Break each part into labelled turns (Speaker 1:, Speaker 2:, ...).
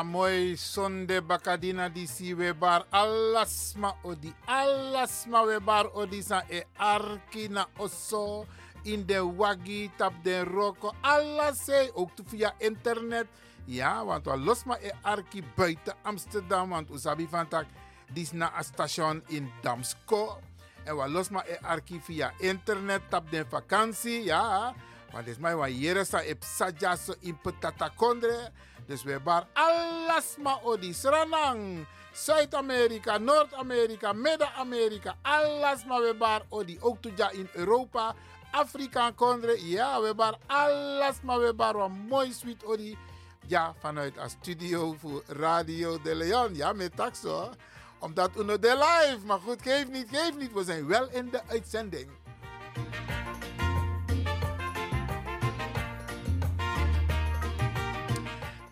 Speaker 1: Tap amoy sonde bakadina di si we bar alasma odi alasma we bar odi sa e arki na oso. In de wagi tap den roko. Alles ook via internet. Ja want we losma e arki buiten Amsterdam want usabi van tak dis na a station in Damsko. En we losma e arki via internet tap den vakantie ja. Dit is mij wat hier sa e psaja so in petata kondre dus we bar alles odi sranang. Zuid-Amerika, Noord-Amerika, Midden-Amerika, alles maar we bar odi. Ook toja in Europa, Afrika kondre. Ja, we bar alles maar we bar wat mooi sweet odi. Ja, vanuit een studio voor Radio de Leon. Ja, met taxo. Omdat uno de live. Maar goed, geef niet, geef niet. We zijn wel in de uitzending.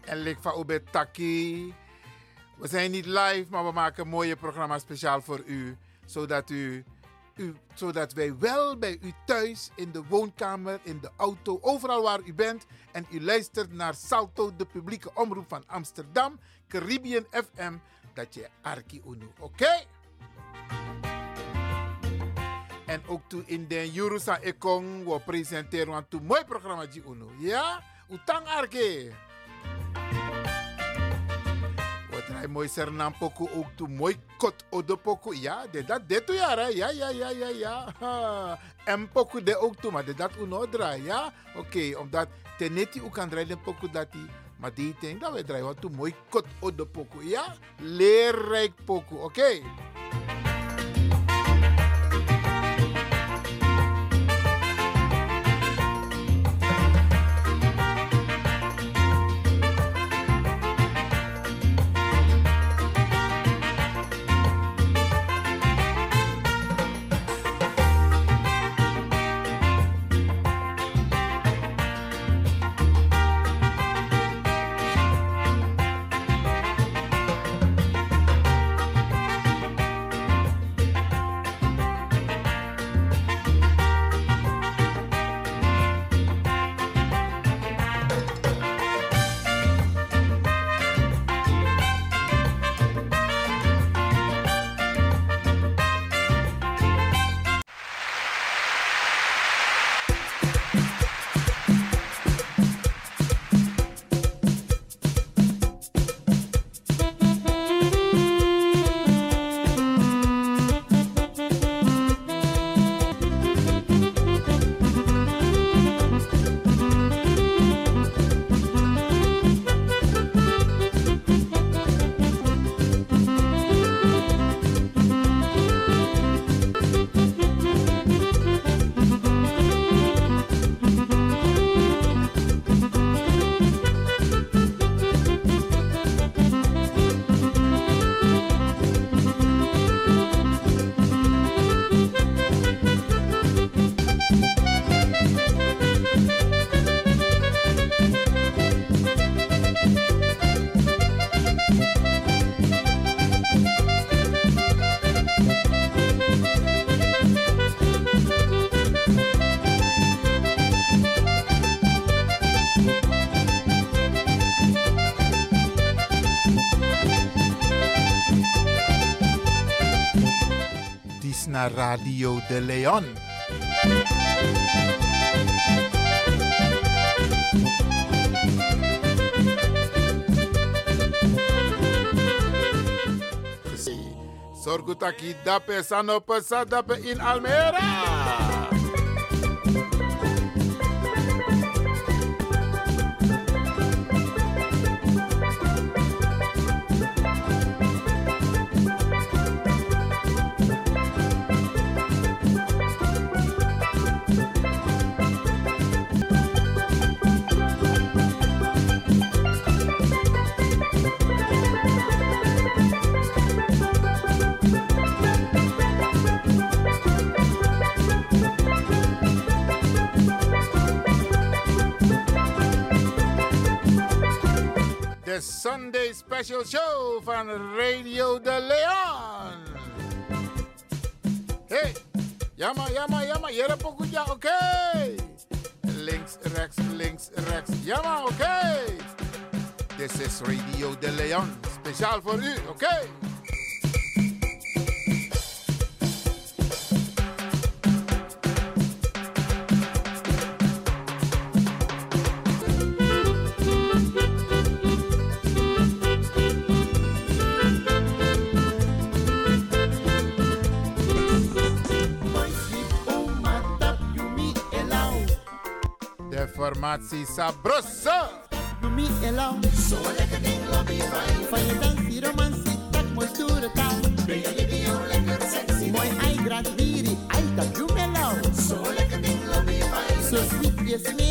Speaker 1: En lik van Ube Taki. We zijn niet live, maar we maken een mooie programma speciaal voor u. Zodat, u, u, zodat wij wel bij u thuis, in de woonkamer, in de auto, overal waar u bent. En u luistert naar Salto, de publieke omroep van Amsterdam, Caribbean FM. Dat je Arki Unu, oké? En ook toe in de Jurusa Ekong, we presenteren een mooi programma. Ja? Utang Arki. Hij mooi sernam poku ook toe mooi kot odo poku. Ja, de dat de toe ja, ja, ja, ja, ja, ja. En poku de ook toe, maar de dat uno draai, ja. Oké, okay, omdat teneti ook kan draaien poku dat die. Maar die denk dat we draaien wat toe mooi kot poku, ja. Leerrijk poku, oké. Okay. De Leon. Sorgutaki dape sanope sadape in Almere. special show van Radio De Leon. Hey, jammer, jammer, jammer. Hier heb oké. Links, rechts, links, rechts. Jammer, oké. Okay. This is Radio De Leon. Speciaal voor u, oké. informatie sabroso.
Speaker 2: Doe me elan. Zo lekker ding, lobby Van je dansie, romantie, dat mooi stoere taal. Ben je video lekker sexy? Mooi ei, ei, dat doe Zo sweet,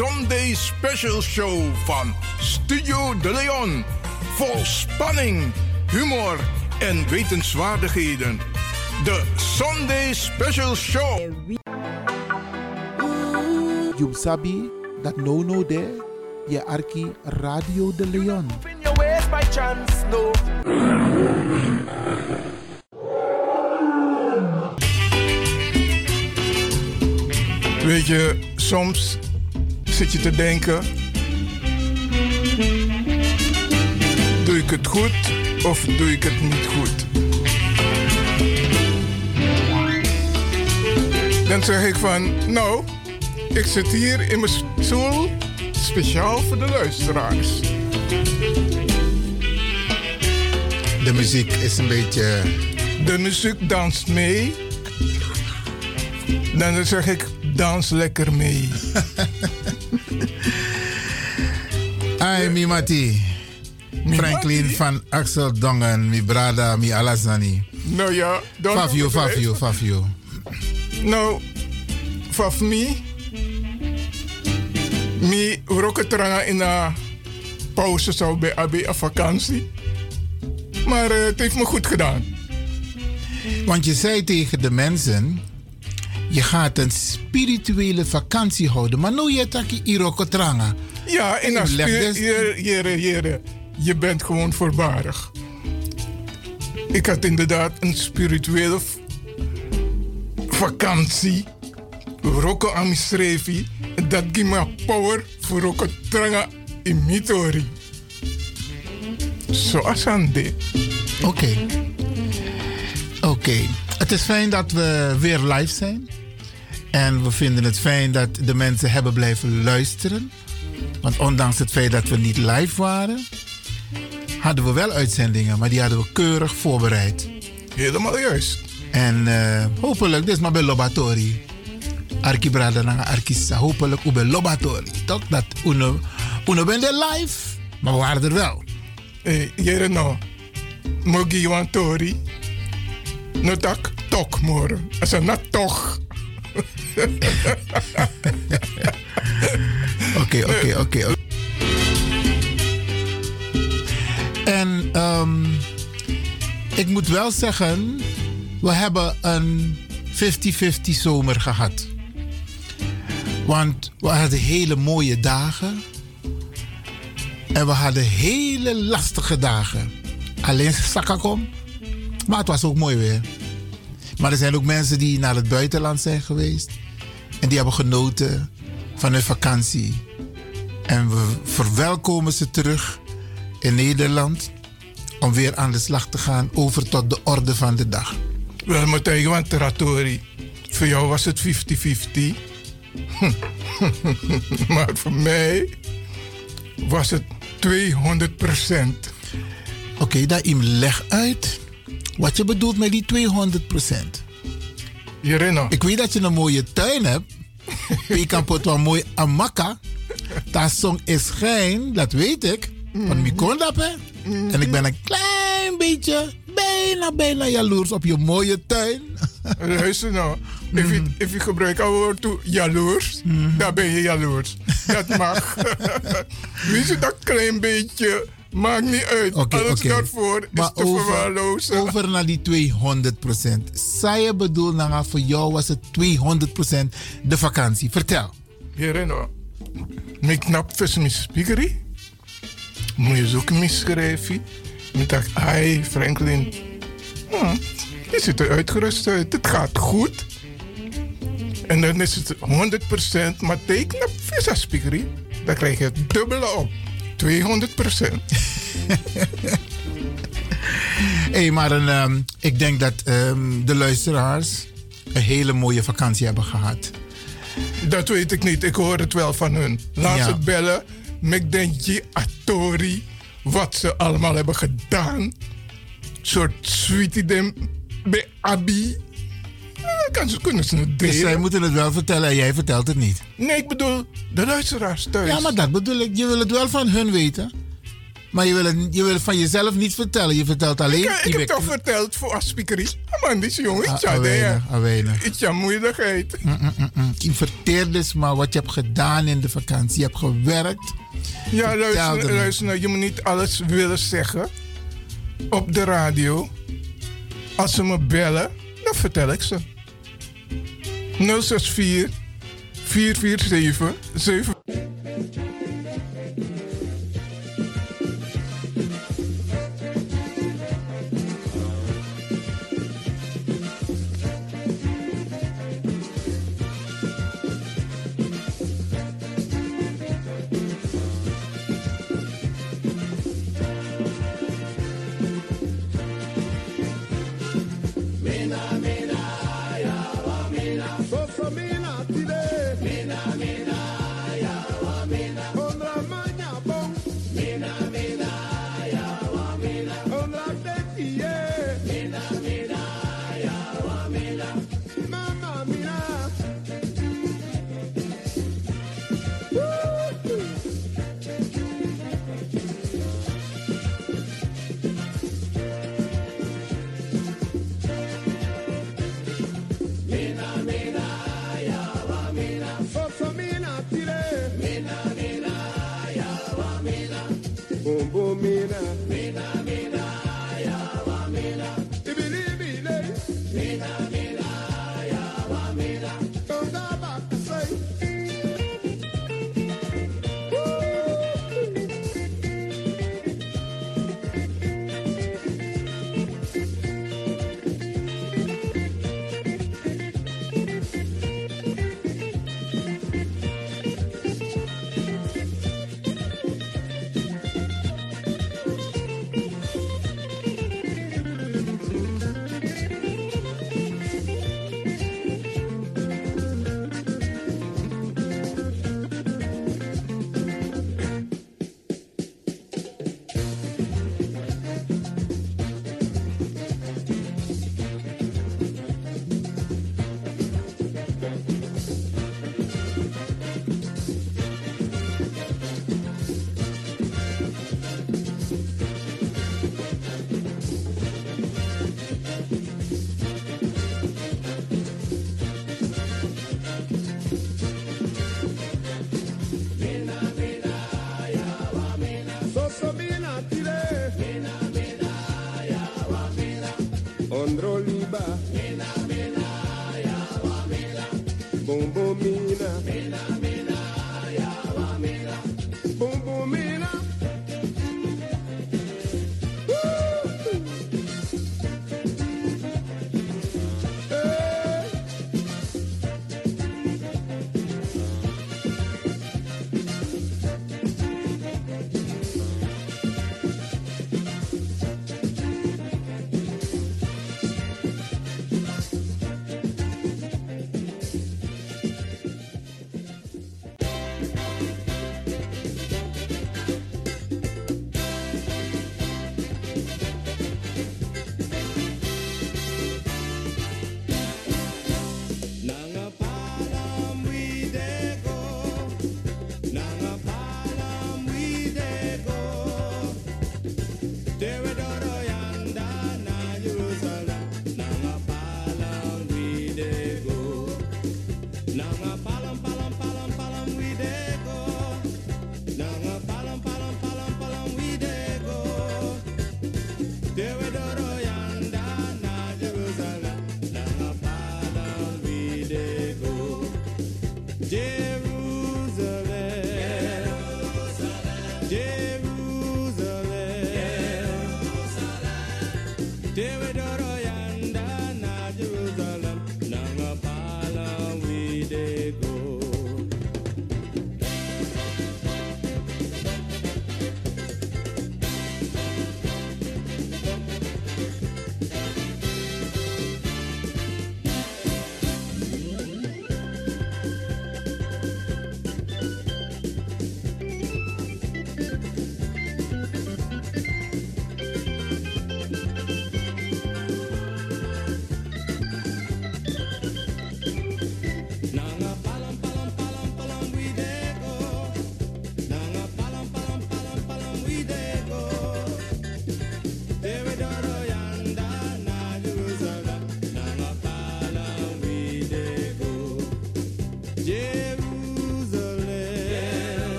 Speaker 3: Sunday Special Show van Studio De Leon. Vol spanning, humor en wetenswaardigheden. De Sunday Special Show.
Speaker 4: You sabi dat no no there, je arki Radio De Leon.
Speaker 3: Weet je, soms zit je te denken: doe ik het goed of doe ik het niet goed? Dan zeg ik van, nou, ik zit hier in mijn stoel speciaal voor de luisteraars.
Speaker 1: De muziek is een beetje.
Speaker 3: De muziek danst mee. Dan zeg ik, dans lekker mee.
Speaker 1: Ai, mi mati. Franklin
Speaker 3: mati?
Speaker 1: van Axel Dongen, mi brada, mi alazani.
Speaker 3: Nou ja, dan
Speaker 1: Fafio, Fafio, Fafio.
Speaker 3: Nou, voor mij, mi roketranga in een pauze zou bij AB een vakantie. Maar eh, het heeft me goed gedaan.
Speaker 1: Want je zei tegen de mensen: je gaat een spirituele vakantie houden. Maar nu je taki irokotranga.
Speaker 3: Ja, spier-
Speaker 1: dus-
Speaker 3: jere, jere, jere, je bent gewoon voorbarig. Ik had inderdaad een spirituele vakantie. Roko amisrevi. Dat geeft me power voor roko tranga in mitori. Zoals aan dit.
Speaker 1: Oké. Oké. Het is fijn dat we weer live zijn. En we vinden het fijn dat de mensen hebben blijven luisteren. Want ondanks het feit dat we niet live waren, hadden we wel uitzendingen, maar die hadden we keurig voorbereid.
Speaker 3: Helemaal juist.
Speaker 1: En eh, hopelijk, dit is maar bij Lobatori. Arki Brada na Arkisa. Hopelijk bij Lobatori. Toch? Dat uno, uno er live, maar we waren er wel.
Speaker 3: Hey, jere no. Mogi wan tori. No tak tok more. Asa na toch.
Speaker 1: Oké, oké, oké. En ehm, ik moet wel zeggen, we hebben een 50-50 zomer gehad. Want we hadden hele mooie dagen. En we hadden hele lastige dagen. Alleen Sakakom. Maar het was ook mooi weer. Maar er zijn ook mensen die naar het buitenland zijn geweest. En die hebben genoten van hun vakantie. En we verwelkomen ze terug in Nederland. Om weer aan de slag te gaan over tot de orde van de dag.
Speaker 3: Wel, je want Teratori. Voor jou was het 50-50. maar voor mij was het 200 procent.
Speaker 1: Oké, dan im leg uit wat je bedoelt met die 200%
Speaker 3: Jereno.
Speaker 1: Ik weet dat je een mooie tuin hebt. Je kan pot wel mooi amaka. Dat song is schijn, dat weet ik. Want ik kon dat, hè. En ik ben een klein beetje, bijna, bijna jaloers op je mooie tuin.
Speaker 3: Luister nou. If je, if je gebruikt het woord toe jaloers, dan ben je jaloers. Dat mag. Wie ze dat klein beetje, maakt niet uit. Alles
Speaker 1: oké.
Speaker 3: daarvoor is
Speaker 1: Maar
Speaker 3: te
Speaker 1: over,
Speaker 3: verwaarlozen.
Speaker 1: over naar die 200% Zij je bedoelt, nou, voor jou was het 200% de vakantie. Vertel.
Speaker 3: Jereno. Ik knap vis mijn spiegerie. Moet je zoeken misschrijven. Ik dacht, ai, Franklin. Hm, je ziet er uitgerust uit. Het gaat goed. En dan is het 100%, maar teken op vis spiegerie. Dan krijg je het dubbele op. 200%.
Speaker 1: Hé, maar een, ehm, ik denk dat ehm, de luisteraars een hele mooie vakantie hebben gehad.
Speaker 3: Dat weet ik niet. Ik hoor het wel van hun. Laat
Speaker 1: Ja.
Speaker 3: ze bellen. Met Denji Atori. Wat ze allemaal hebben gedaan. soort sweetie dem bij Abi. Kan ze, kunnen ze het
Speaker 1: Dus zij moeten het wel vertellen en jij vertelt het niet.
Speaker 3: Nee, ik bedoel de luisteraars thuis.
Speaker 1: Ja, maar dat bedoel ik. Je wil het wel van hun weten. Maar je wil het, je wil het van jezelf niet vertellen. Je vertelt alleen...
Speaker 3: ik, ik
Speaker 1: je
Speaker 3: heb toch verteld voor Aspikerie. Ah, man, die is jong.
Speaker 1: Ah,
Speaker 3: Ik ja,
Speaker 1: ah, ah, weinig.
Speaker 3: Ik ja, moeilijkheid.
Speaker 1: Je verteert dus maar wat je hebt gedaan in de vakantie. Je hebt gewerkt.
Speaker 3: Ja, luister, luister nou, je moet niet alles willen zeggen op de radio. Als ze me bellen,
Speaker 5: dan vertel ik ze. 064 447 7.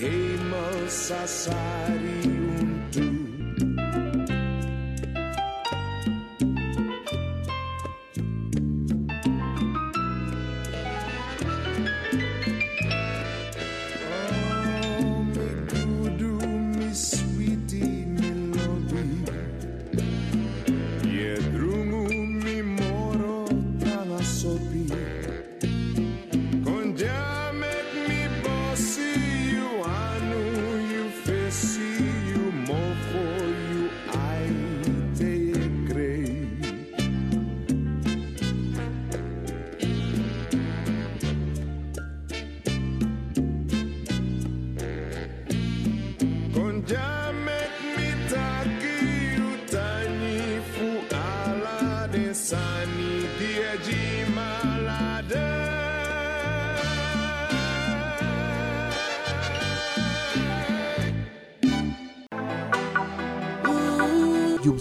Speaker 6: Ei, moça,
Speaker 4: Mansassari.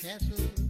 Speaker 7: castles.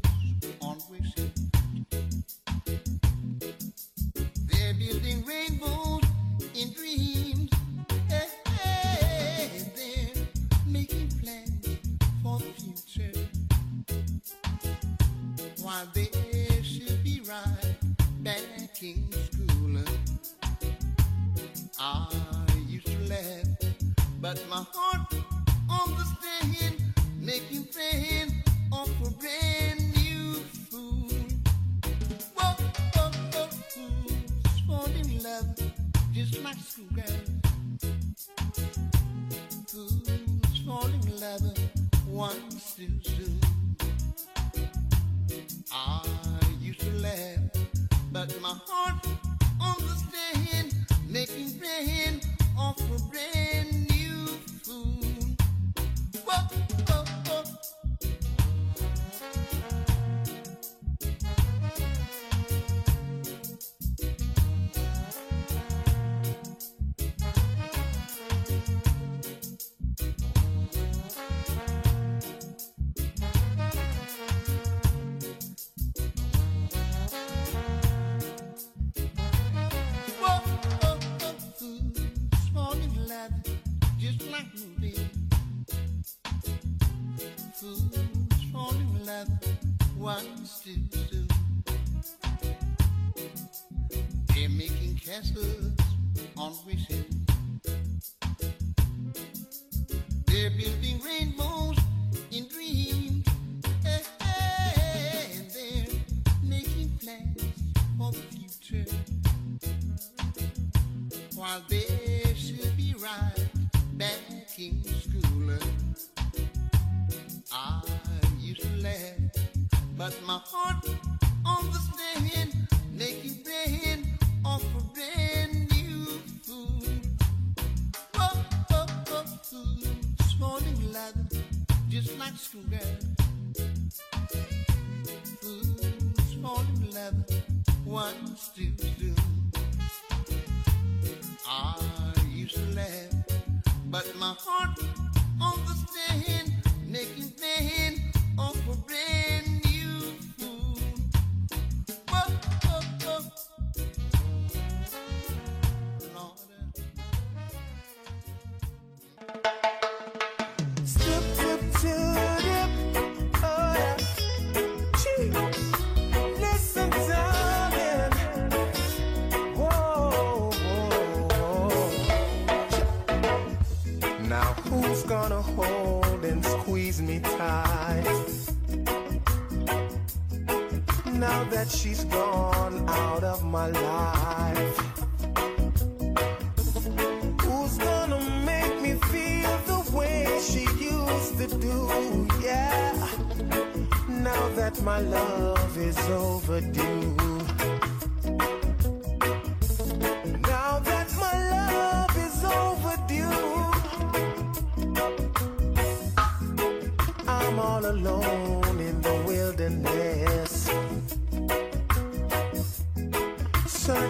Speaker 7: chances on wishes, They're building rainbows in dreams, hey, hey, and they're making plans for the future. While they should be right back in school, I used to laugh, but my heart.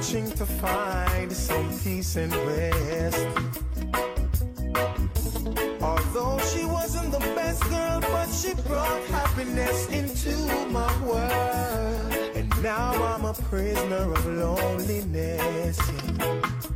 Speaker 8: searching to find some peace and rest. Although she wasn't the best girl, but she brought happiness into my world. And now I'm a prisoner of loneliness. Yeah.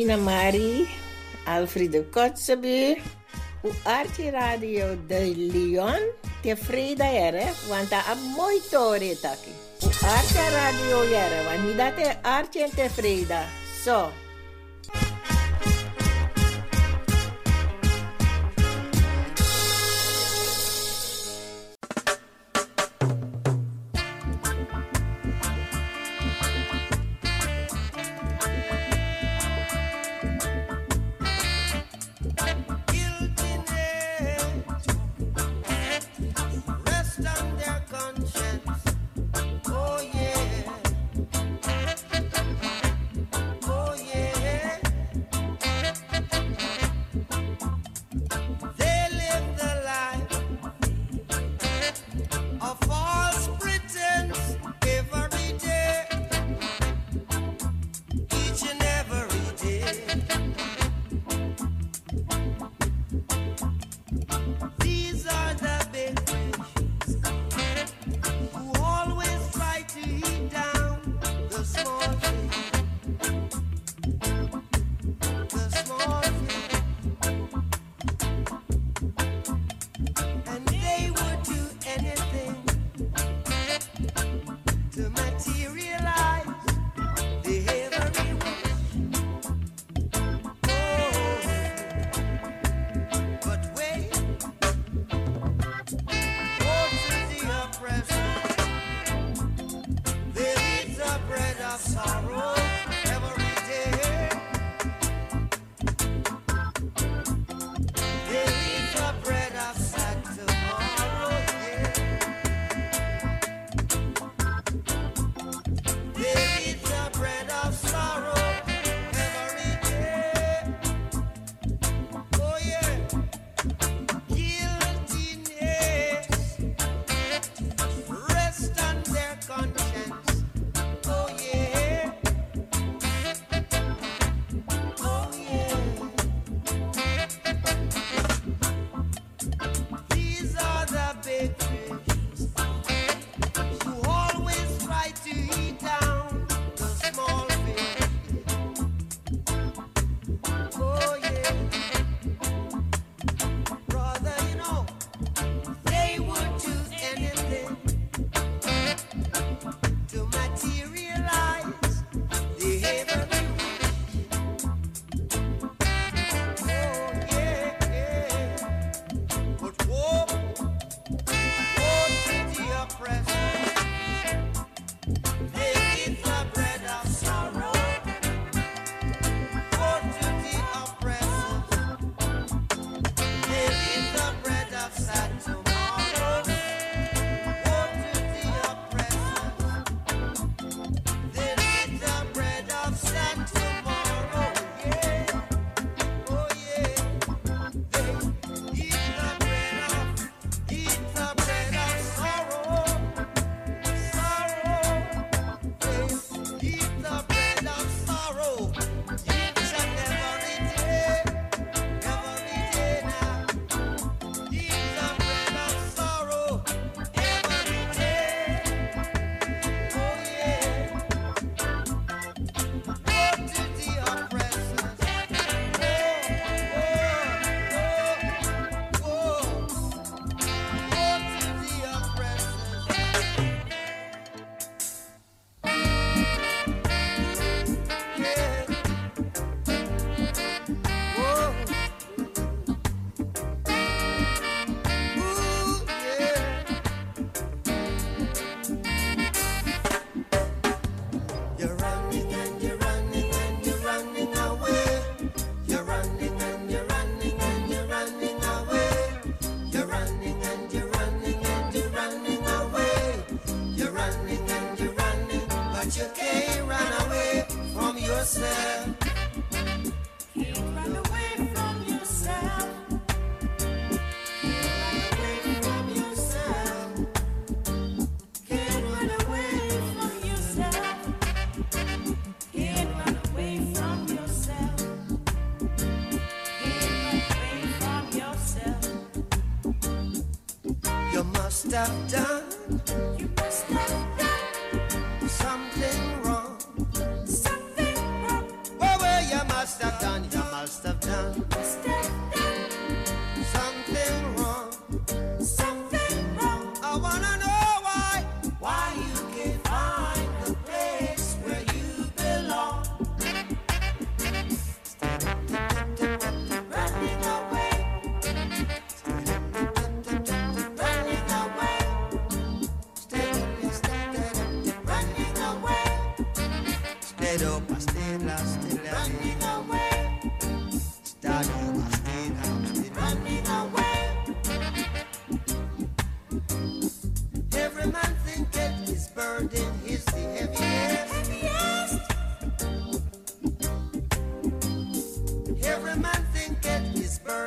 Speaker 9: Mina Marie, Alfredo Kotzebue, u Archie Radio de Leon tevreden jere, want dat is mooi toren taki. U Archie Radio jere, want niet dat Archie tevreden. Zo.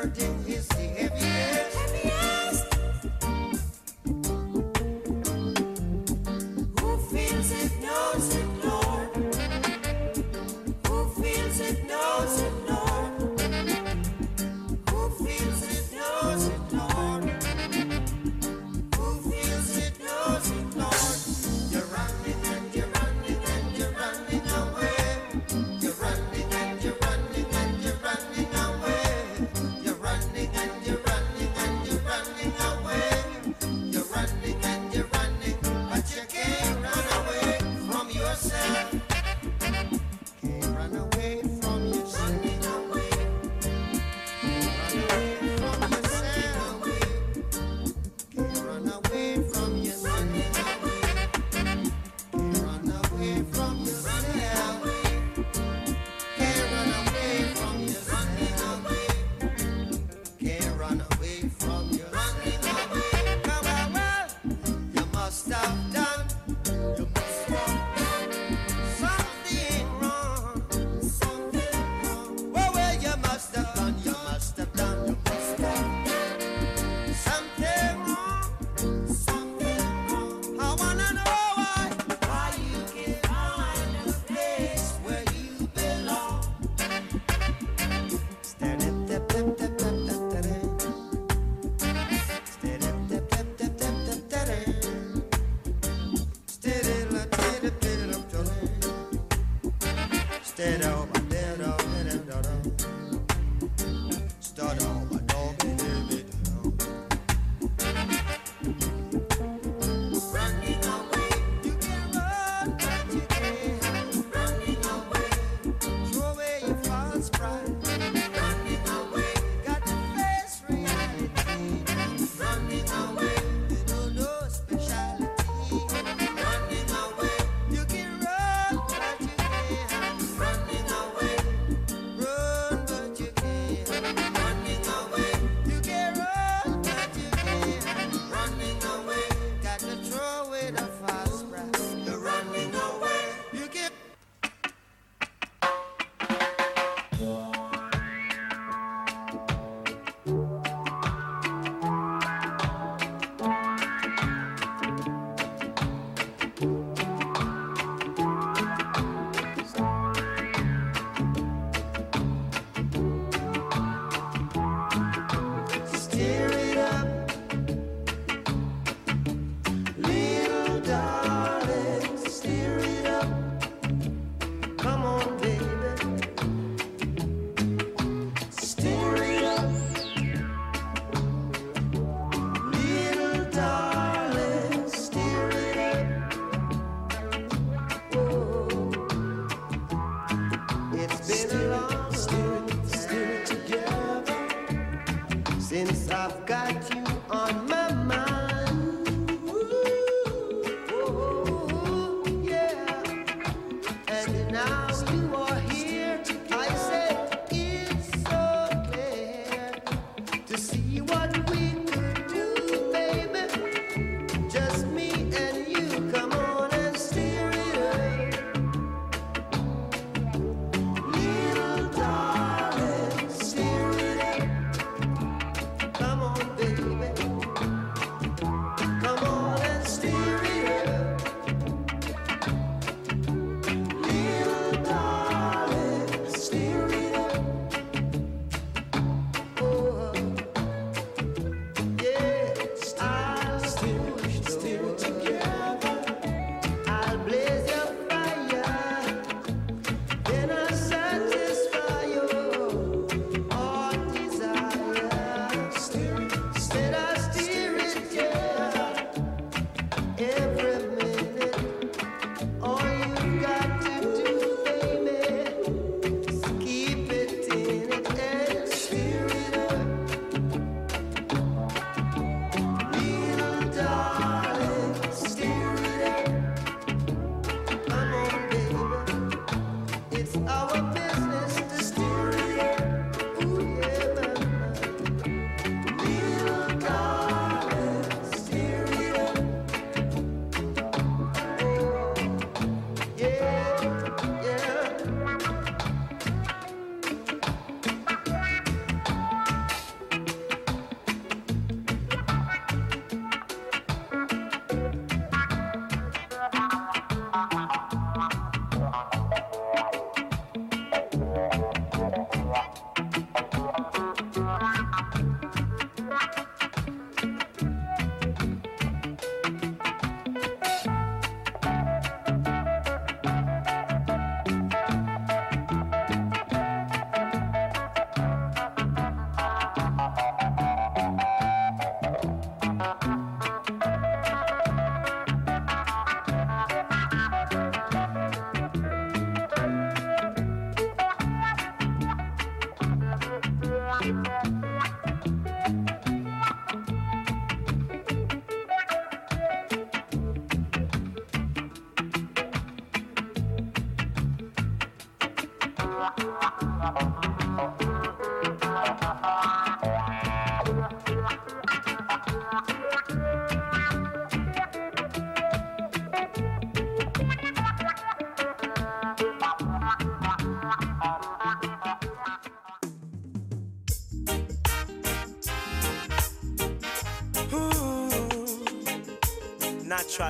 Speaker 10: hurting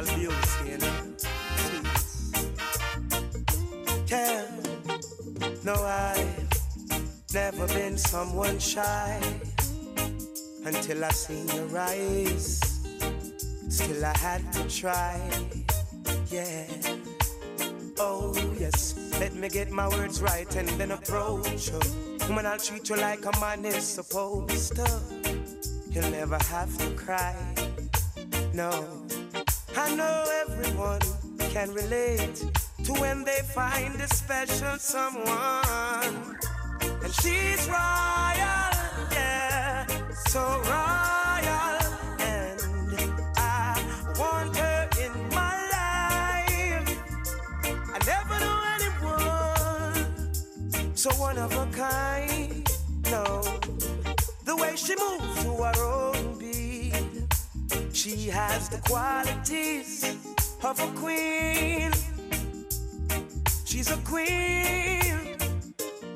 Speaker 10: Natural beauty, you know. Tell, no, I've never been someone shy until I seen your eyes. Still, I had to try, yeah. Oh, yes, let me get my words right and then approach you. Woman, I'll treat you like a man is supposed to. You'll never have to cry. No, know everyone can relate to when they find a special someone. And she's royal, yeah, so royal. And I want her in my life. I never knew anyone so one of a kind. She has the qualities of a queen. She's a queen.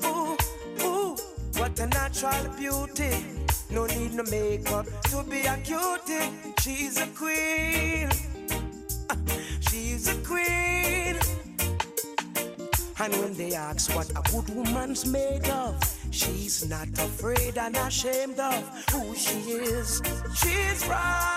Speaker 10: Ooh, ooh, what a natural beauty. No need no makeup to be a cutie. She's a queen. She's a queen. And when they ask what a good woman's made of, she's not afraid and ashamed of who she is. She's royal,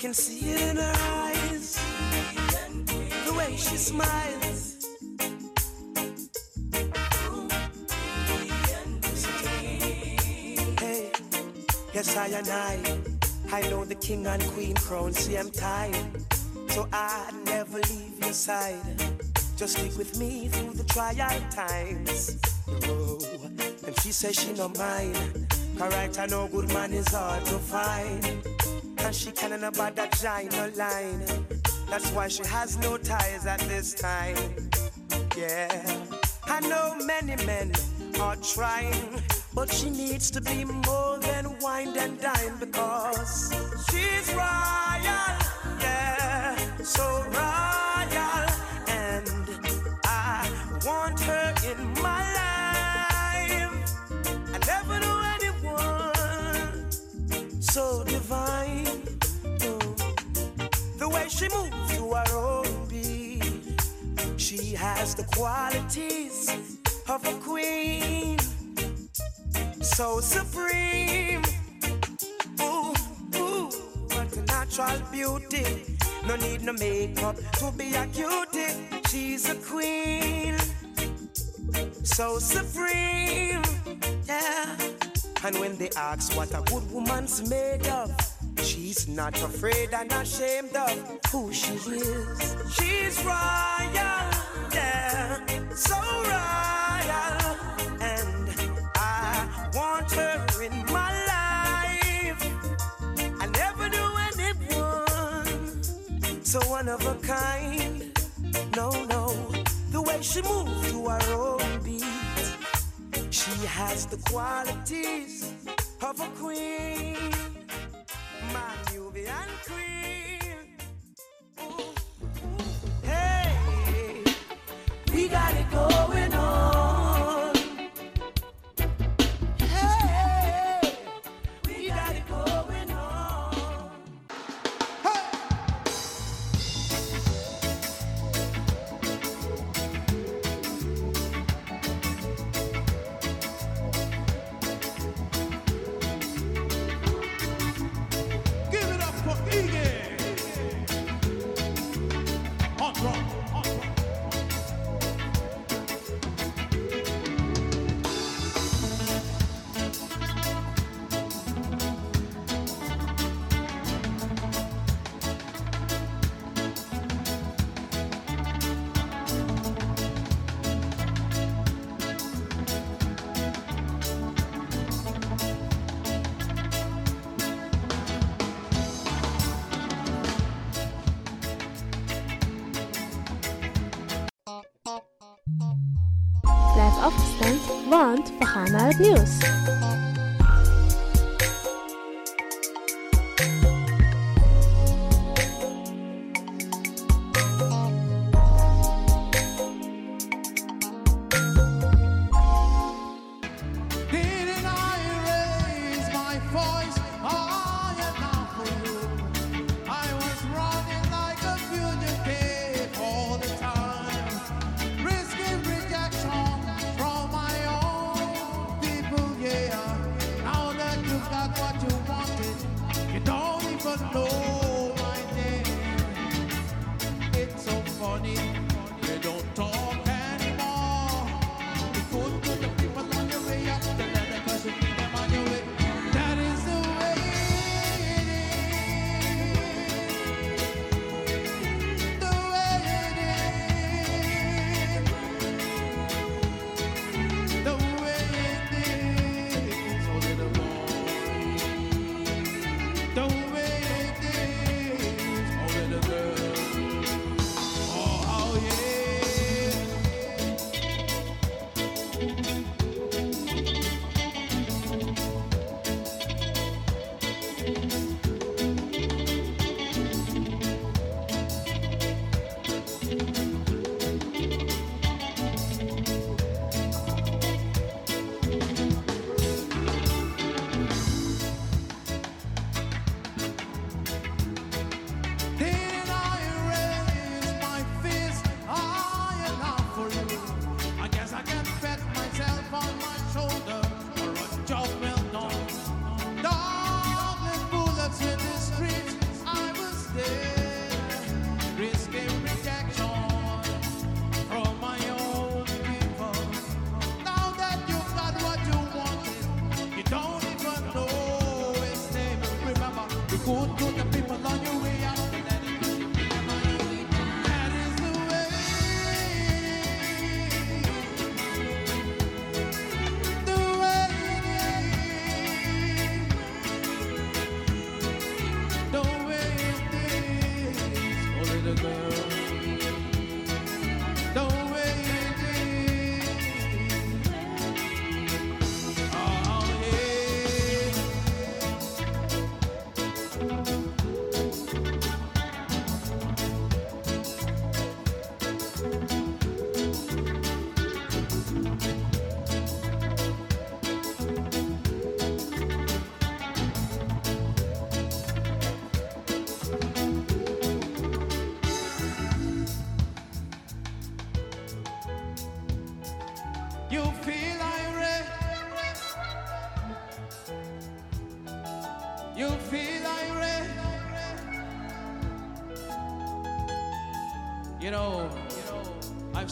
Speaker 10: I can see it in her eyes, the way she smiles. Hey, yes, I and I, I know the king and queen crown same time, so I never leave your side. Just stick with me through the trial times. Oh, and she says she no mind. Correct, I know good man is hard to find. And she can't about that giant line. That's why she has no ties at this time. Yeah, I know many men are trying, but she needs to be more than wine and dine because she's royal. Yeah, so royal. And I want her in my life. Qualities of a queen, so supreme. Ooh, ooh, natural beauty. No need no makeup to be a cutie. She's a queen, so supreme. Yeah. And when they ask what a good woman's made of, she's not afraid and ashamed of who she is. She's royal, of a kind. No, no, the way she moves to her own beat. She has the qualities of a queen,
Speaker 5: afgestemd, want we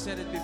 Speaker 11: said it before.